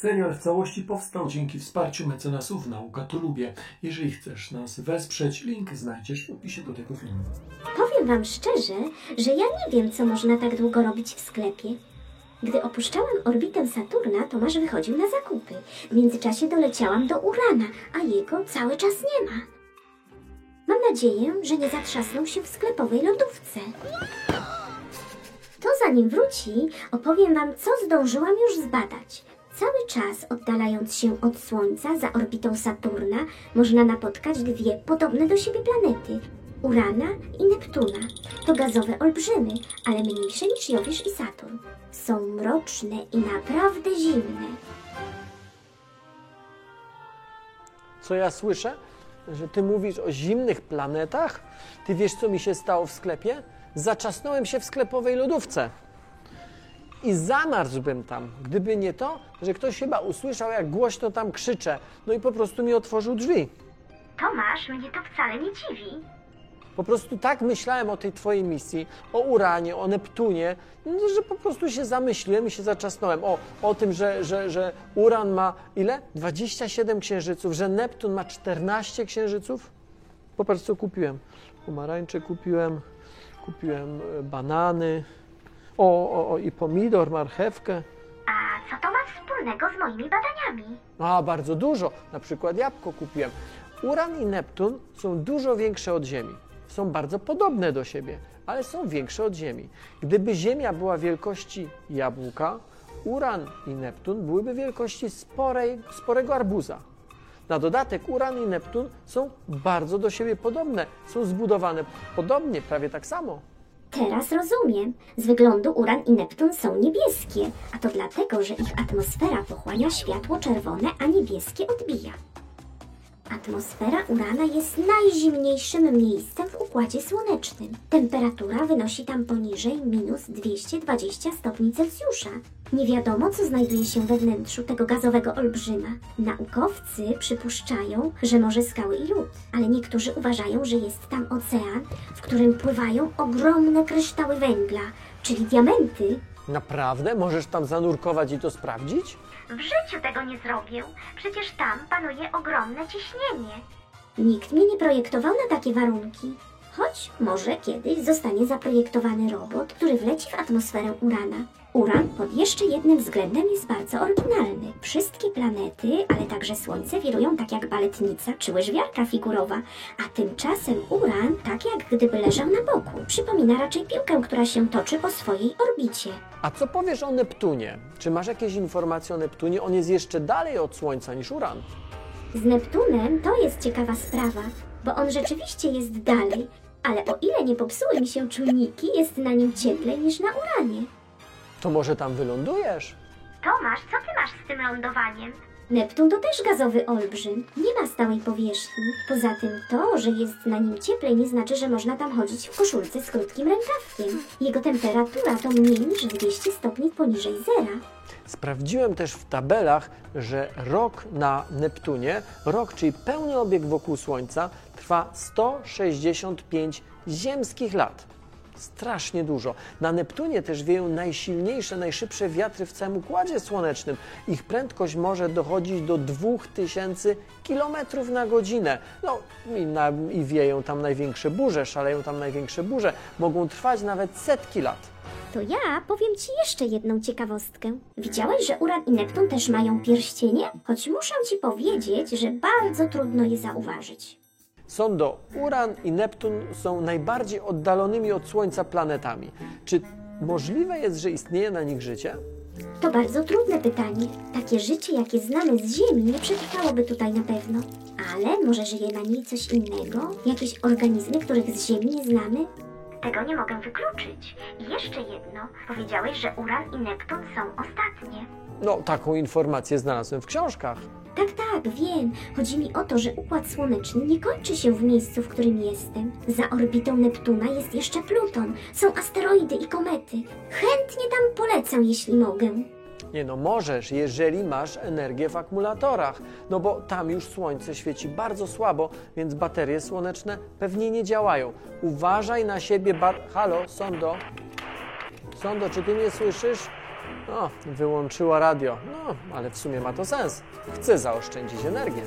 Serial w całości powstał dzięki wsparciu mecenasów Nauka to Lubię. Jeżeli chcesz nas wesprzeć, link znajdziesz w opisie do tego filmu. Powiem Wam szczerze, że ja nie wiem, co można tak długo robić w sklepie. Gdy opuszczałam orbitę Saturna, Tomasz wychodził na zakupy. W międzyczasie doleciałam do Urana, a jego cały czas nie ma. Mam nadzieję, że nie zatrzasnął się w sklepowej lodówce. To zanim wróci, opowiem Wam, co zdążyłam już zbadać. Cały czas oddalając się od Słońca za orbitą Saturna, można napotkać dwie podobne do siebie planety. Urana i Neptuna. To gazowe olbrzymy, ale mniejsze niż Jowisz i Saturn. Są mroczne i naprawdę zimne. Co ja słyszę? Że ty mówisz o zimnych planetach? Ty wiesz, co mi się stało w sklepie? Zaczasnąłem się w sklepowej lodówce. I zamarzłbym tam, gdyby nie to, że ktoś chyba usłyszał, jak głośno tam krzyczę. No i po prostu mi otworzył drzwi. Tomasz, mnie to wcale nie dziwi. Po prostu tak myślałem o tej twojej misji, o Uranie, o Neptunie, no, że po prostu się zamyśliłem i się zaczasnąłem. O, o tym, że, że, że Uran ma ile? 27 księżyców, że Neptun ma 14 księżyców. Popatrz, co kupiłem. Pomarańcze kupiłem, kupiłem e, banany, o, o, o i pomidor, marchewkę. A co to ma wspólnego z moimi badaniami? A, bardzo dużo. Na przykład jabłko kupiłem. Uran i Neptun są dużo większe od Ziemi. Są bardzo podobne do siebie, ale są większe od Ziemi. Gdyby Ziemia była wielkości jabłka, Uran i Neptun byłyby wielkości sporej, sporego arbuza. Na dodatek Uran i Neptun są bardzo do siebie podobne. Są zbudowane podobnie, prawie tak samo. Teraz rozumiem. Z wyglądu Uran i Neptun są niebieskie, a to dlatego, że ich atmosfera pochłania światło czerwone, a niebieskie odbija. Atmosfera Urana jest najzimniejszym miejscem w Układzie Słonecznym. Temperatura wynosi tam poniżej minus 220 stopni Celsjusza. Nie wiadomo, co znajduje się we wnętrzu tego gazowego olbrzyma. Naukowcy przypuszczają, że może skały i lód, ale niektórzy uważają, że jest tam ocean, w którym pływają ogromne kryształy węgla, czyli diamenty, Naprawdę? Możesz tam zanurkować i to sprawdzić? W życiu tego nie zrobię. Przecież tam panuje ogromne ciśnienie. Nikt mnie nie projektował na takie warunki. Choć może kiedyś zostanie zaprojektowany robot, który wleci w atmosferę Urana. Uran pod jeszcze jednym względem jest bardzo oryginalny. Wszystkie planety, ale także Słońce wirują tak jak baletnica czy łyżwiarka figurowa, a tymczasem Uran tak jak gdyby leżał na boku. Przypomina raczej piłkę, która się toczy po swojej orbicie. A co powiesz o Neptunie? Czy masz jakieś informacje o Neptunie? On jest jeszcze dalej od Słońca niż Uran. Z Neptunem to jest ciekawa sprawa, bo on rzeczywiście jest dalej, ale o ile nie popsuły mi się czujniki, jest na nim cieplej niż na Uranie. To może tam wylądujesz? Tomasz, co ty masz z tym lądowaniem? Neptun to też gazowy olbrzym. Nie ma stałej powierzchni. Poza tym to, że jest na nim cieplej, nie znaczy, że można tam chodzić w koszulce z krótkim rękawkiem. Jego temperatura to mniej niż 200 stopni poniżej zera. Sprawdziłem też w tabelach, że rok na Neptunie, rok, czyli pełny obieg wokół Słońca, trwa 165 ziemskich lat. Strasznie dużo. Na Neptunie też wieją najsilniejsze, najszybsze wiatry w całym układzie słonecznym. Ich prędkość może dochodzić do 2000 km na godzinę. No i, na, i wieją tam największe burze, szaleją tam największe burze. Mogą trwać nawet setki lat. To ja powiem Ci jeszcze jedną ciekawostkę. Widziałeś, że Uran i Neptun też mają pierścienie? Choć muszę Ci powiedzieć, że bardzo trudno je zauważyć. Sondo, Uran i Neptun są najbardziej oddalonymi od Słońca planetami. Czy możliwe jest, że istnieje na nich życie? To bardzo trudne pytanie. Takie życie, jakie znamy z Ziemi, nie przetrwałoby tutaj na pewno. Ale może żyje na niej coś innego? Jakieś organizmy, których z Ziemi nie znamy? Tego nie mogę wykluczyć. I jeszcze jedno. Powiedziałeś, że Uran i Neptun są ostatnie. No, taką informację znalazłem w książkach. Tak, tak, wiem. Chodzi mi o to, że Układ Słoneczny nie kończy się w miejscu, w którym jestem. Za orbitą Neptuna jest jeszcze Pluton. Są asteroidy i komety. Chętnie tam polecę, jeśli mogę. Nie no, możesz, jeżeli masz energię w akumulatorach. No bo tam już słońce świeci bardzo słabo, więc baterie słoneczne pewnie nie działają. Uważaj na siebie bar... Halo, Sondo? Sondo, czy ty mnie słyszysz? No, wyłączyła radio. No, ale w sumie ma to sens. Chcę zaoszczędzić energię.